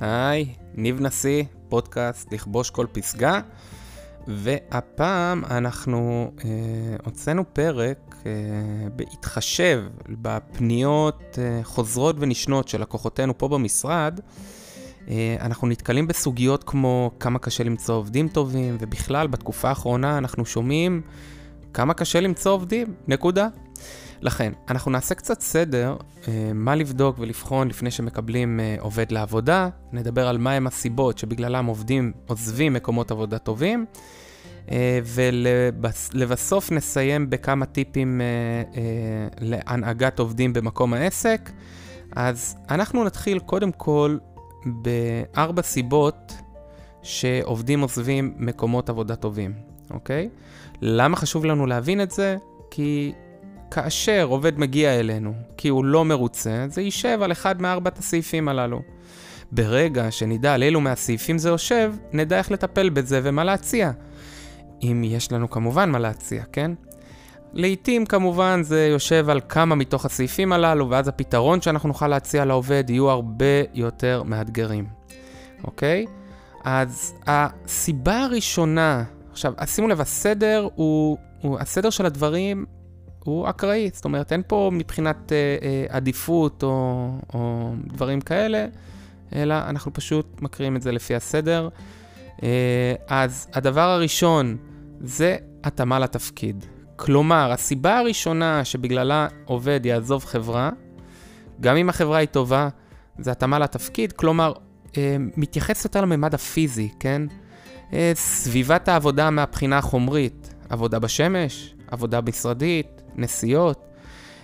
היי, ניב נשיא, פודקאסט לכבוש כל פסגה, והפעם אנחנו אה, הוצאנו פרק אה, בהתחשב בפניות אה, חוזרות ונשנות של לקוחותינו פה במשרד. אה, אנחנו נתקלים בסוגיות כמו כמה קשה למצוא עובדים טובים, ובכלל בתקופה האחרונה אנחנו שומעים כמה קשה למצוא עובדים, נקודה. לכן, אנחנו נעשה קצת סדר, אה, מה לבדוק ולבחון לפני שמקבלים אה, עובד לעבודה, נדבר על מהם הסיבות שבגללם עובדים עוזבים מקומות עבודה טובים, אה, ולבסוף נסיים בכמה טיפים להנהגת עובדים במקום העסק. אז אנחנו נתחיל קודם כל בארבע סיבות שעובדים עוזבים מקומות עבודה טובים, אוקיי? למה חשוב לנו להבין את זה? כי כאשר עובד מגיע אלינו כי הוא לא מרוצה, זה יישב על אחד מארבעת הסעיפים הללו. ברגע שנדע על אילו מהסעיפים זה יושב, נדע איך לטפל בזה ומה להציע. אם יש לנו כמובן מה להציע, כן? לעתים כמובן זה יושב על כמה מתוך הסעיפים הללו, ואז הפתרון שאנחנו נוכל להציע לעובד יהיו הרבה יותר מאתגרים, אוקיי? אז הסיבה הראשונה, עכשיו, שימו לב, הסדר הוא, הוא, הסדר של הדברים הוא אקראי, זאת אומרת, אין פה מבחינת אה, אה, עדיפות או, או דברים כאלה, אלא אנחנו פשוט מקריאים את זה לפי הסדר. אה, אז הדבר הראשון זה התאמה לתפקיד. כלומר, הסיבה הראשונה שבגללה עובד יעזוב חברה, גם אם החברה היא טובה, זה התאמה לתפקיד, כלומר, אה, מתייחס יותר לממד הפיזי, כן? אה, סביבת העבודה מהבחינה החומרית, עבודה בשמש, עבודה משרדית, נסיעות.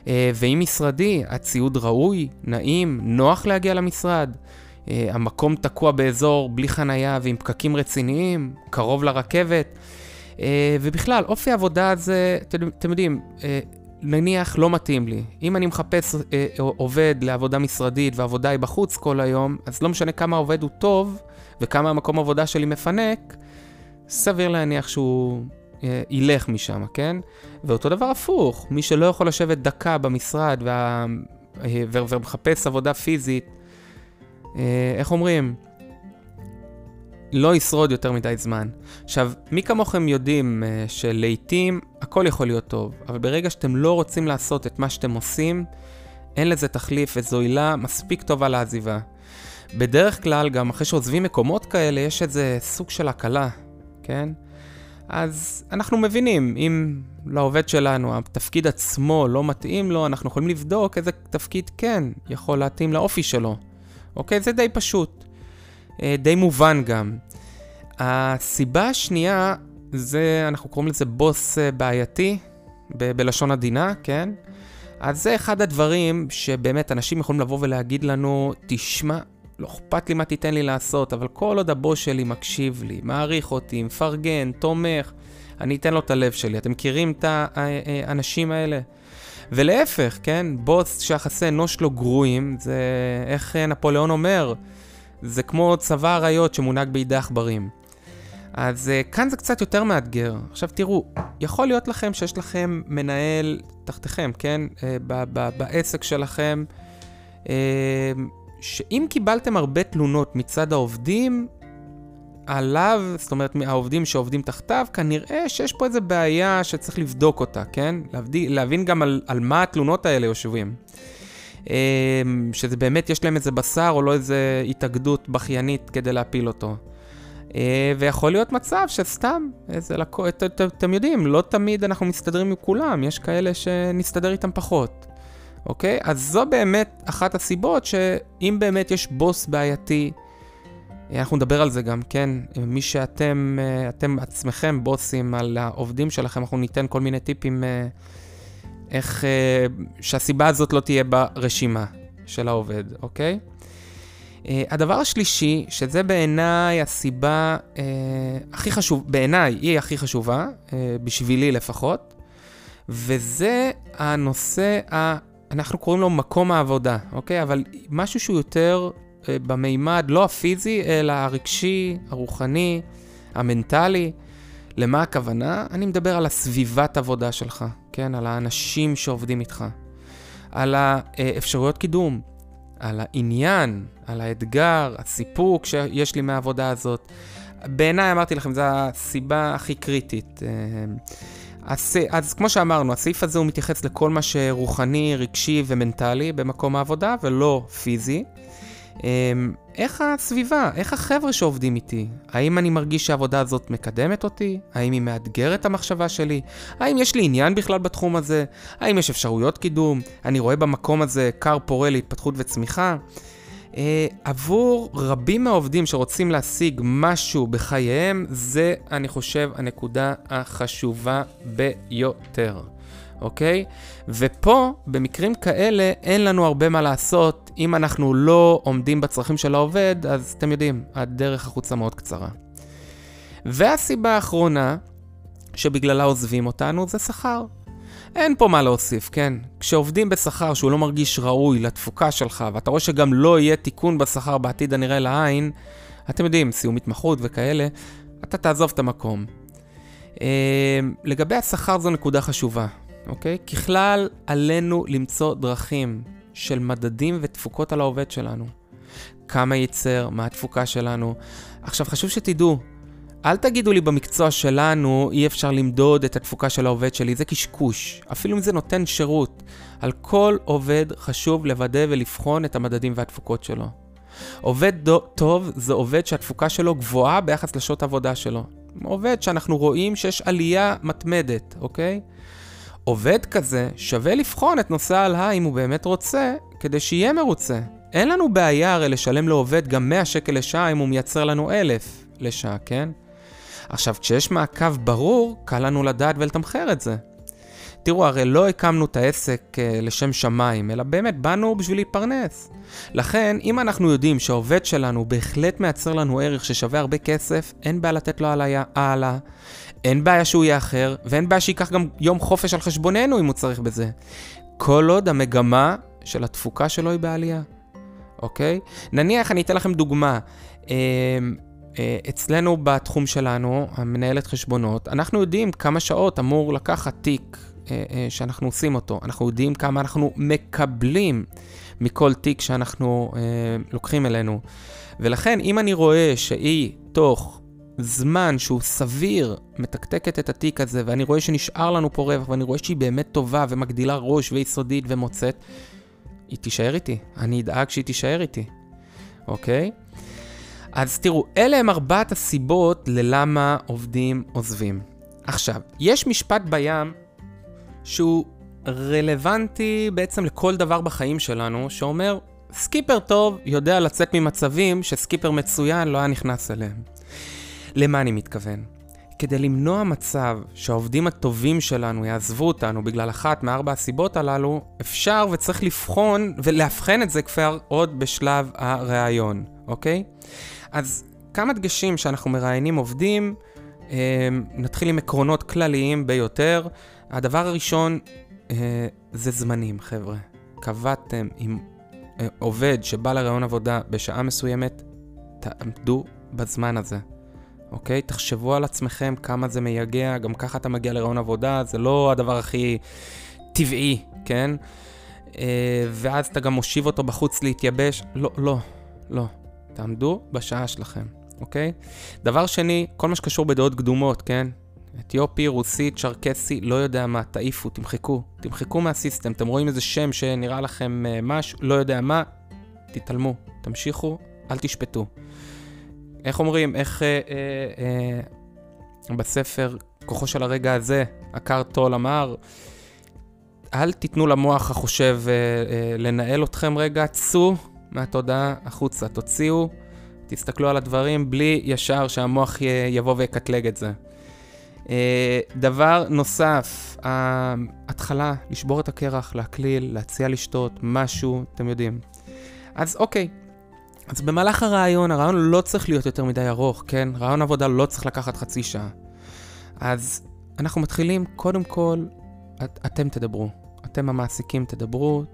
אה, ואם משרדי, הציוד ראוי, נעים, נוח להגיע למשרד. אה, המקום תקוע באזור בלי חנייה ועם פקקים רציניים, קרוב לרכבת. אה, ובכלל, אופי העבודה הזה, אתם, יודעים, נניח לא מתאים לי. אם אני מחפש עובד לעבודה משרדית והעבודה היא בחוץ כל היום, אז לא משנה כמה העובד הוא טוב וכמה המקום עבודה שלי מפנק, סביר להניח שהוא אה, ילך משם, כן? ואותו דבר הפוך, מי שלא יכול לשבת דקה במשרד וה... אה, ומחפש עבודה פיזית, אה, איך אומרים? לא ישרוד יותר מדי זמן. עכשיו, מי כמוכם יודעים שלעיתים הכל יכול להיות טוב, אבל ברגע שאתם לא רוצים לעשות את מה שאתם עושים, אין לזה תחליף וזו עילה מספיק טובה לעזיבה. בדרך כלל, גם אחרי שעוזבים מקומות כאלה, יש איזה סוג של הקלה, כן? אז אנחנו מבינים, אם לעובד שלנו התפקיד עצמו לא מתאים לו, אנחנו יכולים לבדוק איזה תפקיד כן יכול להתאים לאופי שלו. אוקיי? זה די פשוט. אה, די מובן גם. הסיבה השנייה זה, אנחנו קוראים לזה בוס אה, בעייתי, ב- בלשון עדינה, כן? אז זה אחד הדברים שבאמת אנשים יכולים לבוא ולהגיד לנו, תשמע, לא אכפת לי מה תיתן לי לעשות, אבל כל עוד הבוס שלי מקשיב לי, מעריך אותי, מפרגן, תומך, אני אתן לו את הלב שלי. אתם מכירים את האנשים האלה? ולהפך, כן? בוס שיחסי אנוש שלו גרועים, זה איך נפוליאון אומר, זה כמו צבא אריות שמונהג בידי עכברים. אז uh, כאן זה קצת יותר מאתגר. עכשיו תראו, יכול להיות לכם שיש לכם מנהל תחתיכם, כן? ב- בעסק שלכם, uh, שאם קיבלתם הרבה תלונות מצד העובדים עליו, זאת אומרת מהעובדים שעובדים תחתיו, כנראה שיש פה איזה בעיה שצריך לבדוק אותה, כן? להבדיל, להבין גם על, על מה התלונות האלה יושבים. אמ, שזה באמת יש להם איזה בשר או לא איזה התאגדות בכיינית כדי להפיל אותו. אה, ויכול להיות מצב שסתם, איזה לקוח, אתם יודעים, לא תמיד אנחנו מסתדרים עם כולם, יש כאלה שנסתדר איתם פחות. אוקיי? אז זו באמת אחת הסיבות שאם באמת יש בוס בעייתי, אנחנו נדבר על זה גם, כן? מי שאתם, אתם עצמכם בוסים על העובדים שלכם, אנחנו ניתן כל מיני טיפים אה, איך, אה, שהסיבה הזאת לא תהיה ברשימה של העובד, אוקיי? אה, הדבר השלישי, שזה בעיניי הסיבה הכי חשוב, בעיניי היא הכי חשובה, בשבילי לפחות, וזה הנושא. אנחנו קוראים לו מקום העבודה, אוקיי? אבל משהו שהוא יותר אה, במימד, לא הפיזי, אלא הרגשי, הרוחני, המנטלי. למה הכוונה? אני מדבר על הסביבת עבודה שלך, כן? על האנשים שעובדים איתך, על האפשרויות קידום, על העניין, על האתגר, הסיפוק שיש לי מהעבודה הזאת. בעיניי, אמרתי לכם, זו הסיבה הכי קריטית. אז, אז כמו שאמרנו, הסעיף הזה הוא מתייחס לכל מה שרוחני, רגשי ומנטלי במקום העבודה, ולא פיזי. אמ, איך הסביבה, איך החבר'ה שעובדים איתי? האם אני מרגיש שהעבודה הזאת מקדמת אותי? האם היא מאתגרת את המחשבה שלי? האם יש לי עניין בכלל בתחום הזה? האם יש אפשרויות קידום? אני רואה במקום הזה כר פורה להתפתחות וצמיחה? Uh, עבור רבים מהעובדים שרוצים להשיג משהו בחייהם, זה, אני חושב, הנקודה החשובה ביותר. אוקיי? ופה, במקרים כאלה, אין לנו הרבה מה לעשות. אם אנחנו לא עומדים בצרכים של העובד, אז אתם יודעים, הדרך החוצה מאוד קצרה. והסיבה האחרונה, שבגללה עוזבים אותנו, זה שכר. אין פה מה להוסיף, כן? כשעובדים בשכר שהוא לא מרגיש ראוי לתפוקה שלך, ואתה רואה שגם לא יהיה תיקון בשכר בעתיד הנראה לעין, אתם יודעים, סיום התמחות וכאלה, אתה תעזוב את המקום. אה, לגבי השכר זו נקודה חשובה. אוקיי? ככלל, עלינו למצוא דרכים של מדדים ותפוקות על העובד שלנו. כמה ייצר, מה התפוקה שלנו. עכשיו, חשוב שתדעו, אל תגידו לי במקצוע שלנו אי אפשר למדוד את התפוקה של העובד שלי, זה קשקוש. אפילו אם זה נותן שירות. על כל עובד חשוב לוודא ולבחון את המדדים והתפוקות שלו. עובד דו, טוב זה עובד שהתפוקה שלו גבוהה ביחס לשעות העבודה שלו. עובד שאנחנו רואים שיש עלייה מתמדת, אוקיי? עובד כזה שווה לבחון את נושא ההלהה אם הוא באמת רוצה, כדי שיהיה מרוצה. אין לנו בעיה הרי לשלם לעובד גם 100 שקל לשעה אם הוא מייצר לנו 1,000 לשעה, כן? עכשיו, כשיש מעקב ברור, קל לנו לדעת ולתמחר את זה. תראו, הרי לא הקמנו את העסק uh, לשם שמיים, אלא באמת באנו בשביל להתפרנס. לכן, אם אנחנו יודעים שהעובד שלנו בהחלט מייצר לנו ערך ששווה הרבה כסף, אין בעיה לתת לו העלאה. אין בעיה שהוא יאחר, ואין בעיה שייקח גם יום חופש על חשבוננו אם הוא צריך בזה. כל עוד המגמה של התפוקה שלו היא בעלייה, אוקיי? נניח, אני אתן לכם דוגמה. אה, אה, אצלנו בתחום שלנו, המנהלת חשבונות, אנחנו יודעים כמה שעות אמור לקחת תיק אה, שאנחנו עושים אותו. אנחנו יודעים כמה אנחנו מקבלים מכל תיק שאנחנו לוקחים אלינו. ולכן, אם אני רואה שהיא תוך זמן שהוא סביר מתקתקת את התיק הזה, ואני רואה שנשאר לנו פה רווח, ואני רואה שהיא באמת טובה ומגדילה ראש ויסודית ומוצאת, היא תישאר איתי. אני אדאג שהיא תישאר איתי, אוקיי? אז תראו, אלה הם ארבעת הסיבות ללמה עובדים עוזבים. עכשיו, יש משפט בים שהוא רלוונטי בעצם לכל דבר בחיים שלנו, שאומר, סקיפר טוב יודע לצאת ממצבים שסקיפר מצוין לא היה נכנס אליהם. למה אני מתכוון? כדי למנוע מצב שהעובדים הטובים שלנו יעזבו אותנו בגלל אחת מארבע הסיבות הללו, אפשר וצריך לבחון ולאבחן את זה כבר עוד בשלב הראיון, אוקיי? אז כמה דגשים שאנחנו מראיינים עובדים, אה, נתחיל עם עקרונות כלליים ביותר. הדבר הראשון אה, זה זמנים, חבר'ה. קבעתם עם אה, עובד שבא לראיון עבודה בשעה מסוימת, תעמדו בזמן הזה. אוקיי? תחשבו על עצמכם כמה זה מייגע, גם ככה אתה מגיע לרעיון עבודה, זה לא הדבר הכי טבעי, כן? ואז אתה גם מושיב אותו בחוץ להתייבש. לא, לא, לא. תעמדו בשעה שלכם, אוקיי? דבר שני, כל מה שקשור בדעות קדומות, כן? אתיופי, רוסי, צ'רקסי, לא יודע מה, תעיפו, תמחקו. תמחקו מהסיסטם. אתם רואים איזה שם שנראה לכם uh, משהו, לא יודע מה, תתעלמו. תמשיכו, אל תשפטו. איך אומרים, איך אה, אה, אה, בספר כוחו של הרגע הזה, עקר טול אמר, אל תיתנו למוח החושב אה, אה, לנהל אתכם רגע, צאו מהתודעה החוצה, תוציאו, תסתכלו על הדברים בלי ישר שהמוח יבוא ויקטלג את זה. אה, דבר נוסף, ההתחלה, לשבור את הקרח, להקליל, להציע לשתות, משהו, אתם יודעים. אז אוקיי, אז במהלך הרעיון, הרעיון לא צריך להיות יותר מדי ארוך, כן? רעיון עבודה לא צריך לקחת חצי שעה. אז אנחנו מתחילים, קודם כל, את, אתם תדברו. אתם המעסיקים תדברו,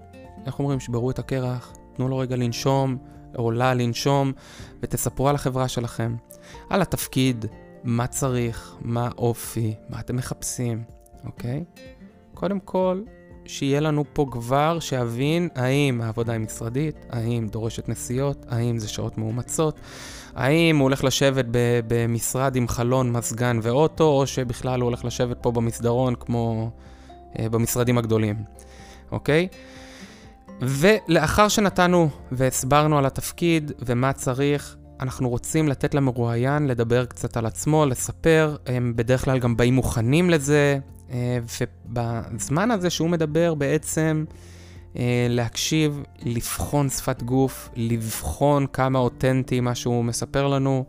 איך אומרים? שברו את הקרח, תנו לו רגע לנשום, או לה לנשום, ותספרו על החברה שלכם. על התפקיד, מה צריך, מה האופי, מה אתם מחפשים, אוקיי? קודם כל, שיהיה לנו פה כבר שיבין האם העבודה היא משרדית, האם דורשת נסיעות, האם זה שעות מאומצות, האם הוא הולך לשבת במשרד עם חלון, מזגן ואוטו, או שבכלל הוא הולך לשבת פה במסדרון כמו אה, במשרדים הגדולים, אוקיי? ולאחר שנתנו והסברנו על התפקיד ומה צריך, אנחנו רוצים לתת למרואיין לדבר קצת על עצמו, לספר, הם בדרך כלל גם באים מוכנים לזה, אה, ובזמן הזה שהוא מדבר בעצם אה, להקשיב, לבחון שפת גוף, לבחון כמה אותנטי מה שהוא מספר לנו,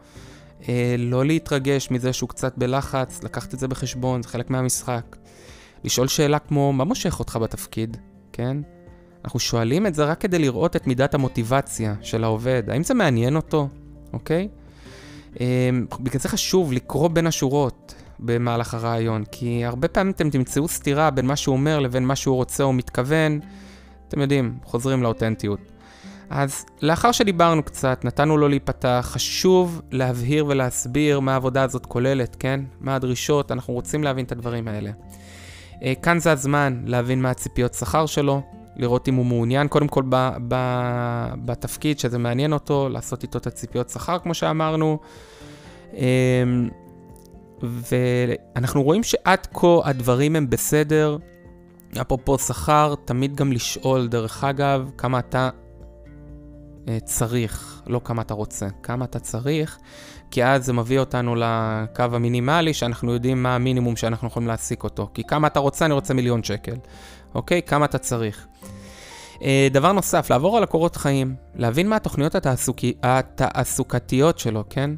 אה, לא להתרגש מזה שהוא קצת בלחץ, לקחת את זה בחשבון, זה חלק מהמשחק. לשאול שאלה כמו, מה מושך אותך בתפקיד, כן? אנחנו שואלים את זה רק כדי לראות את מידת המוטיבציה של העובד. האם זה מעניין אותו, אוקיי? בגלל זה חשוב לקרוא בין השורות במהלך הרעיון, כי הרבה פעמים אתם תמצאו סתירה בין מה שהוא אומר לבין מה שהוא רוצה או מתכוון. אתם יודעים, חוזרים לאותנטיות. אז לאחר שדיברנו קצת, נתנו לו להיפתח, חשוב להבהיר ולהסביר מה העבודה הזאת כוללת, כן? מה הדרישות, אנחנו רוצים להבין את הדברים האלה. אה, כאן זה הזמן להבין מה הציפיות שכר שלו, לראות אם הוא מעוניין קודם כל ב, ב, בתפקיד, שזה מעניין אותו, לעשות איתו את הציפיות שכר, כמו שאמרנו. אמ, ואנחנו רואים שעד כה הדברים הם בסדר. אפרופו שכר, תמיד גם לשאול, דרך אגב, כמה אתה אה, צריך, לא כמה אתה רוצה, כמה אתה צריך, כי אז זה מביא אותנו לקו המינימלי, שאנחנו יודעים מה המינימום שאנחנו יכולים להעסיק אותו. כי כמה אתה רוצה, אני רוצה מיליון שקל. אוקיי? כמה אתה צריך. אה, דבר נוסף, לעבור על הקורות חיים, להבין מה התוכניות התעסוקי, התעסוקתיות שלו, כן?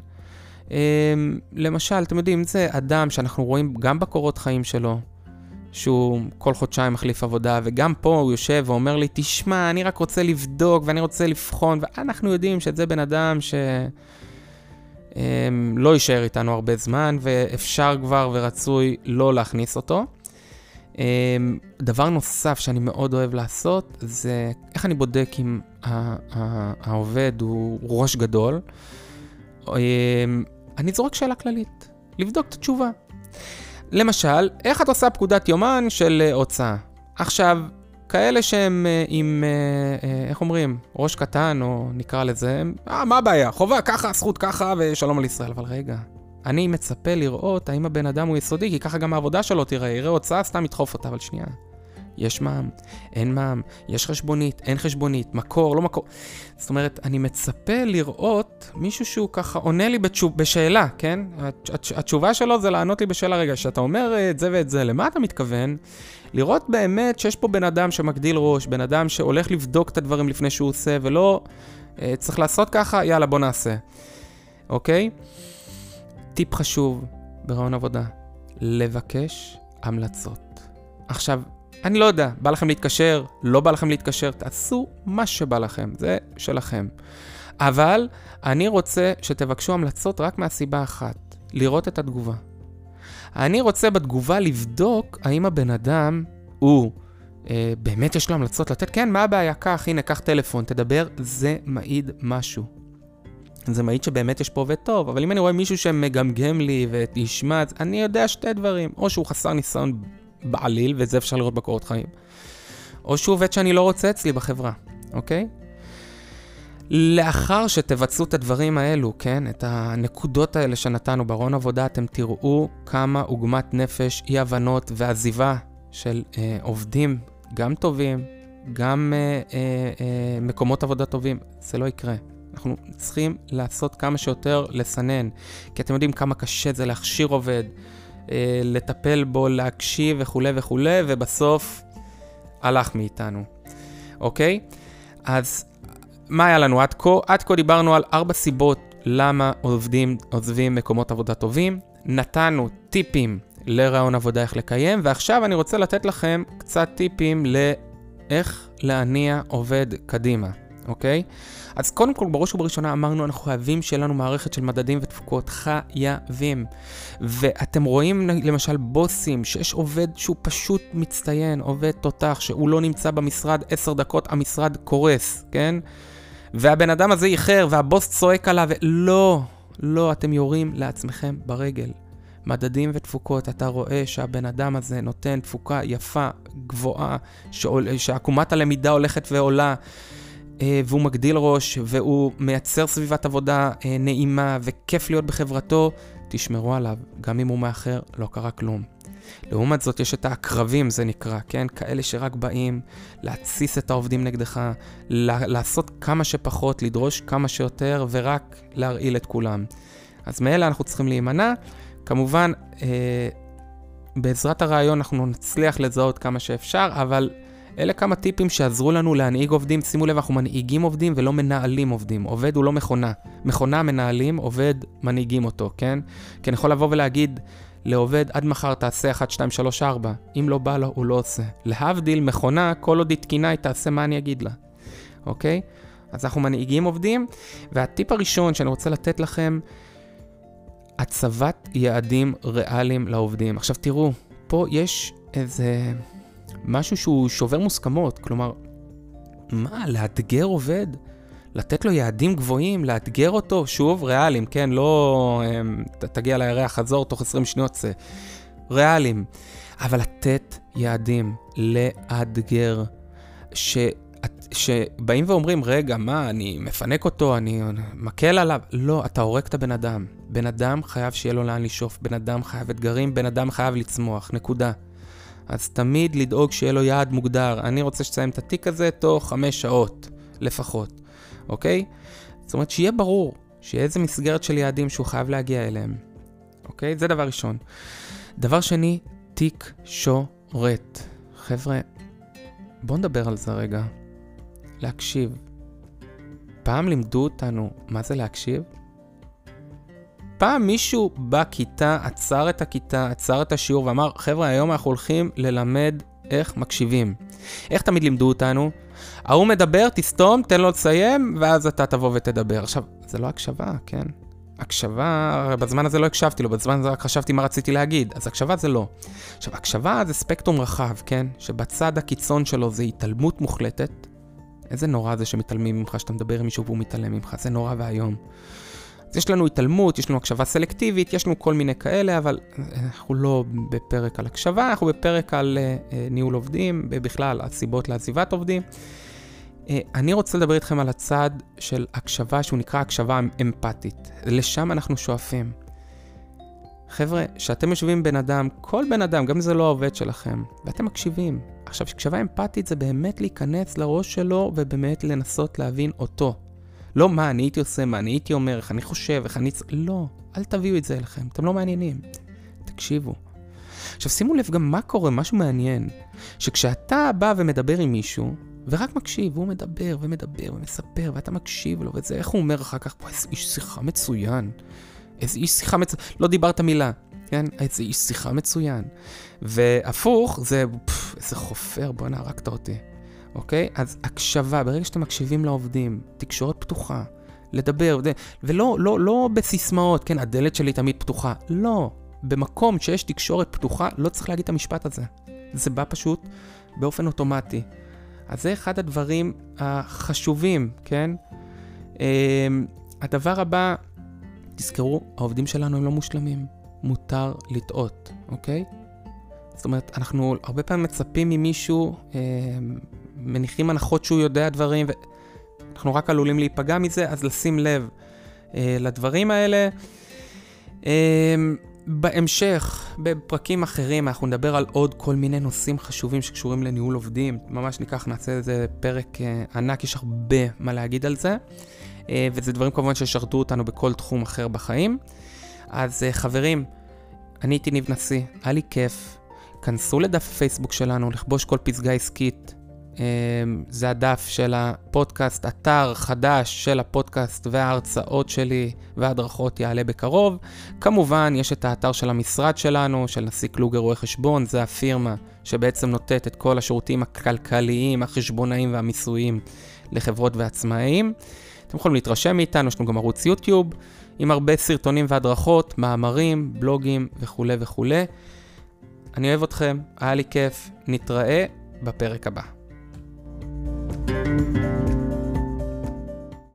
אה, למשל, אתם יודעים, זה אדם שאנחנו רואים גם בקורות חיים שלו, שהוא כל חודשיים מחליף עבודה, וגם פה הוא יושב ואומר לי, תשמע, אני רק רוצה לבדוק ואני רוצה לבחון, ואנחנו יודעים שזה בן אדם ש... לא יישאר איתנו הרבה זמן, ואפשר כבר ורצוי לא להכניס אותו. אמ, דבר נוסף שאני מאוד אוהב לעשות, זה איך אני בודק אם העובד הוא ראש גדול. אמ, אני זורק שאלה כללית, לבדוק את התשובה. למשל, איך את עושה פקודת יומן של אה, הוצאה? עכשיו, כאלה שהם אה, עם, אה, איך אומרים, ראש קטן, או נקרא לזה, אה, מה הבעיה? חובה ככה, זכות ככה, ושלום על ישראל. אבל רגע, אני מצפה לראות האם הבן אדם הוא יסודי, כי ככה גם העבודה שלו תראה, יראה הוצאה, סתם ידחוף אותה, אבל שנייה. יש מע"מ, אין מע"מ, יש חשבונית, אין חשבונית, מקור, לא מקור. זאת אומרת, אני מצפה לראות מישהו שהוא ככה עונה לי בתשוב, בשאלה, כן? התשובה שלו זה לענות לי בשאלה, רגע, כשאתה אומר את זה ואת זה, למה אתה מתכוון? לראות באמת שיש פה בן אדם שמגדיל ראש, בן אדם שהולך לבדוק את הדברים לפני שהוא עושה, ולא אה, צריך לעשות ככה, יאללה, בוא נעשה. אוקיי? טיפ חשוב ברעיון עבודה, לבקש המלצות. עכשיו, אני לא יודע, בא לכם להתקשר, לא בא לכם להתקשר, תעשו מה שבא לכם, זה שלכם. אבל אני רוצה שתבקשו המלצות רק מהסיבה אחת, לראות את התגובה. אני רוצה בתגובה לבדוק האם הבן אדם הוא אה, באמת יש לו המלצות לתת, כן, מה הבעיה? קח, הנה, קח טלפון, תדבר, זה מעיד משהו. זה מעיד שבאמת יש פה עובד טוב, אבל אם אני רואה מישהו שמגמגם לי וישמע, אני יודע שתי דברים, או שהוא חסר ניסיון בעליל, וזה אפשר לראות בקורות חיים, או שהוא עובד שאני לא רוצה אצלי בחברה, אוקיי? לאחר שתבצעו את הדברים האלו, כן, את הנקודות האלה שנתנו בארון עבודה, אתם תראו כמה עוגמת נפש, אי הבנות ועזיבה של אה, עובדים, גם טובים, גם אה, אה, אה, מקומות עבודה טובים, זה לא יקרה. אנחנו צריכים לעשות כמה שיותר לסנן, כי אתם יודעים כמה קשה זה להכשיר עובד, אה, לטפל בו, להקשיב וכולי וכולי, ובסוף הלך מאיתנו, אוקיי? אז מה היה לנו עד כה? עד כה דיברנו על ארבע סיבות למה עובדים עוזבים מקומות עבודה טובים, נתנו טיפים לרעיון עבודה איך לקיים, ועכשיו אני רוצה לתת לכם קצת טיפים לאיך להניע עובד קדימה, אוקיי? אז קודם כל, בראש ובראשונה אמרנו, אנחנו חייבים שיהיה לנו מערכת של מדדים ותפוקות, חייבים. ואתם רואים למשל בוסים, שיש עובד שהוא פשוט מצטיין, עובד תותח, שהוא לא נמצא במשרד עשר דקות, המשרד קורס, כן? והבן אדם הזה איחר, והבוס צועק עליו, לא, לא, אתם יורים לעצמכם ברגל. מדדים ותפוקות, אתה רואה שהבן אדם הזה נותן תפוקה יפה, גבוהה, שעול, שעקומת הלמידה הולכת ועולה, והוא מגדיל ראש, והוא מייצר סביבת עבודה אה, נעימה וכיף להיות בחברתו, תשמרו עליו, גם אם הוא מאחר, לא קרה כלום. לעומת זאת, יש את העקרבים, זה נקרא, כן? כאלה שרק באים להתסיס את העובדים נגדך, לעשות כמה שפחות, לדרוש כמה שיותר, ורק להרעיל את כולם. אז מאלה אנחנו צריכים להימנע. כמובן, אה, בעזרת הרעיון אנחנו נצליח לזהות כמה שאפשר, אבל אלה כמה טיפים שעזרו לנו להנהיג עובדים. שימו לב, אנחנו מנהיגים עובדים ולא מנהלים עובדים. עובד הוא לא מכונה. מכונה מנהלים, עובד מנהיגים אותו, כן? כי אני יכול לבוא ולהגיד לעובד, עד מחר תעשה 1, 2, 3, 4. אם לא בא לו, הוא לא עושה. להבדיל, מכונה, כל עוד היא תקינה, היא תעשה מה אני אגיד לה, אוקיי? אז אנחנו מנהיגים עובדים, והטיפ הראשון שאני רוצה לתת לכם, הצבת יעדים ריאליים לעובדים. עכשיו תראו, פה יש איזה משהו שהוא שובר מוסכמות, כלומר, מה, לאתגר עובד? לתת לו יעדים גבוהים, לאתגר אותו, שוב, ריאליים, כן? לא אמ, תגיע לירח, חזור, תוך 20 שניות זה. ריאליים. אבל לתת יעדים, לאתגר, ש... שבאים ואומרים, רגע, מה, אני מפנק אותו, אני מקל עליו? לא, אתה הורג את הבן אדם. בן אדם חייב שיהיה לו לאן לשאוף, בן אדם חייב אתגרים, בן אדם חייב לצמוח, נקודה. אז תמיד לדאוג שיהיה לו יעד מוגדר. אני רוצה שתסיים את התיק הזה תוך חמש שעות לפחות. אוקיי? זאת אומרת, שיהיה ברור, שיהיה איזה מסגרת של יעדים שהוא חייב להגיע אליהם. אוקיי? זה דבר ראשון. דבר שני, תיק שורט. חבר'ה, בואו נדבר על זה רגע. להקשיב. פעם לימדו אותנו מה זה להקשיב? פעם מישהו בכיתה עצר את הכיתה, עצר את השיעור ואמר, חבר'ה, היום אנחנו הולכים ללמד איך מקשיבים. איך תמיד לימדו אותנו? ההוא מדבר, תסתום, תן לו לסיים, ואז אתה תבוא ותדבר. עכשיו, זה לא הקשבה, כן? הקשבה, בזמן הזה לא הקשבתי לו, בזמן הזה רק חשבתי מה רציתי להגיד, אז הקשבה זה לא. עכשיו, הקשבה זה ספקטרום רחב, כן? שבצד הקיצון שלו זה התעלמות מוחלטת. איזה נורא זה שמתעלמים ממך, שאתה מדבר עם מישהו והוא מתעלם ממך, זה נורא ואיום. אז יש לנו התעלמות, יש לנו הקשבה סלקטיבית, יש לנו כל מיני כאלה, אבל אנחנו לא בפרק על הקשבה, אנחנו בפרק על uh, ניהול עובדים, בכלל הסיבות לעזיבת עובדים. אני רוצה לדבר איתכם על הצד של הקשבה, שהוא נקרא הקשבה אמפתית. לשם אנחנו שואפים. חבר'ה, כשאתם יושבים בן אדם, כל בן אדם, גם אם זה לא העובד שלכם, ואתם מקשיבים. עכשיו, הקשבה אמפתית זה באמת להיכנס לראש שלו ובאמת לנסות להבין אותו. לא מה אני הייתי עושה, מה אני הייתי אומר, איך אני חושב, איך אני... לא, אל תביאו את זה אליכם, אתם לא מעניינים. תקשיבו. עכשיו שימו לב גם מה קורה, משהו מעניין, שכשאתה בא ומדבר עם מישהו, ורק מקשיב, והוא מדבר ומדבר ומספר, ואתה מקשיב לו, וזה, איך הוא אומר אחר כך, בוא, איזה איש שיחה מצוין. איזה איש שיחה מצוין, לא דיברת מילה, כן? איזה איש שיחה מצוין. והפוך, זה, פף, איזה חופר, בואנה, הרגת אותי. אוקיי? אז הקשבה, ברגע שאתם מקשיבים לעובדים, תקשורת פתוחה, לדבר, ולא לא, לא בסיסמאות, כן, הדלת שלי תמיד פתוחה. לא. במקום שיש תקשורת פתוחה, לא צריך להגיד את המשפט הזה. זה בא פשוט באופן אוטומטי. אז זה אחד הדברים החשובים, כן? Um, הדבר הבא, תזכרו, העובדים שלנו הם לא מושלמים. מותר לטעות, אוקיי? זאת אומרת, אנחנו הרבה פעמים מצפים ממישהו, um, מניחים הנחות שהוא יודע דברים, ואנחנו רק עלולים להיפגע מזה, אז לשים לב אה, לדברים האלה. אה, בהמשך, בפרקים אחרים, אנחנו נדבר על עוד כל מיני נושאים חשובים שקשורים לניהול עובדים. ממש ניקח, נעשה איזה פרק אה, ענק, יש הרבה מה להגיד על זה. אה, וזה דברים כמובן שישרתו אותנו בכל תחום אחר בחיים. אז אה, חברים, אני הייתי ניב נשיא, היה לי כיף. כנסו לדף הפייסבוק שלנו, לכבוש כל פסגה עסקית. אמ, זה הדף של הפודקאסט, אתר חדש של הפודקאסט וההרצאות שלי וההדרכות יעלה בקרוב. כמובן, יש את האתר של המשרד שלנו, של נשיא קלוגר רואי חשבון, זה הפירמה שבעצם נותנת את כל השירותים הכלכליים, החשבונאיים והמיסויים לחברות ועצמאים. אתם יכולים להתרשם מאיתנו, יש לנו גם ערוץ יוטיוב עם הרבה סרטונים והדרכות, מאמרים, בלוגים וכולי וכולי. אני אוהב אתכם, היה לי כיף, נתראה בפרק הבא. Thank you.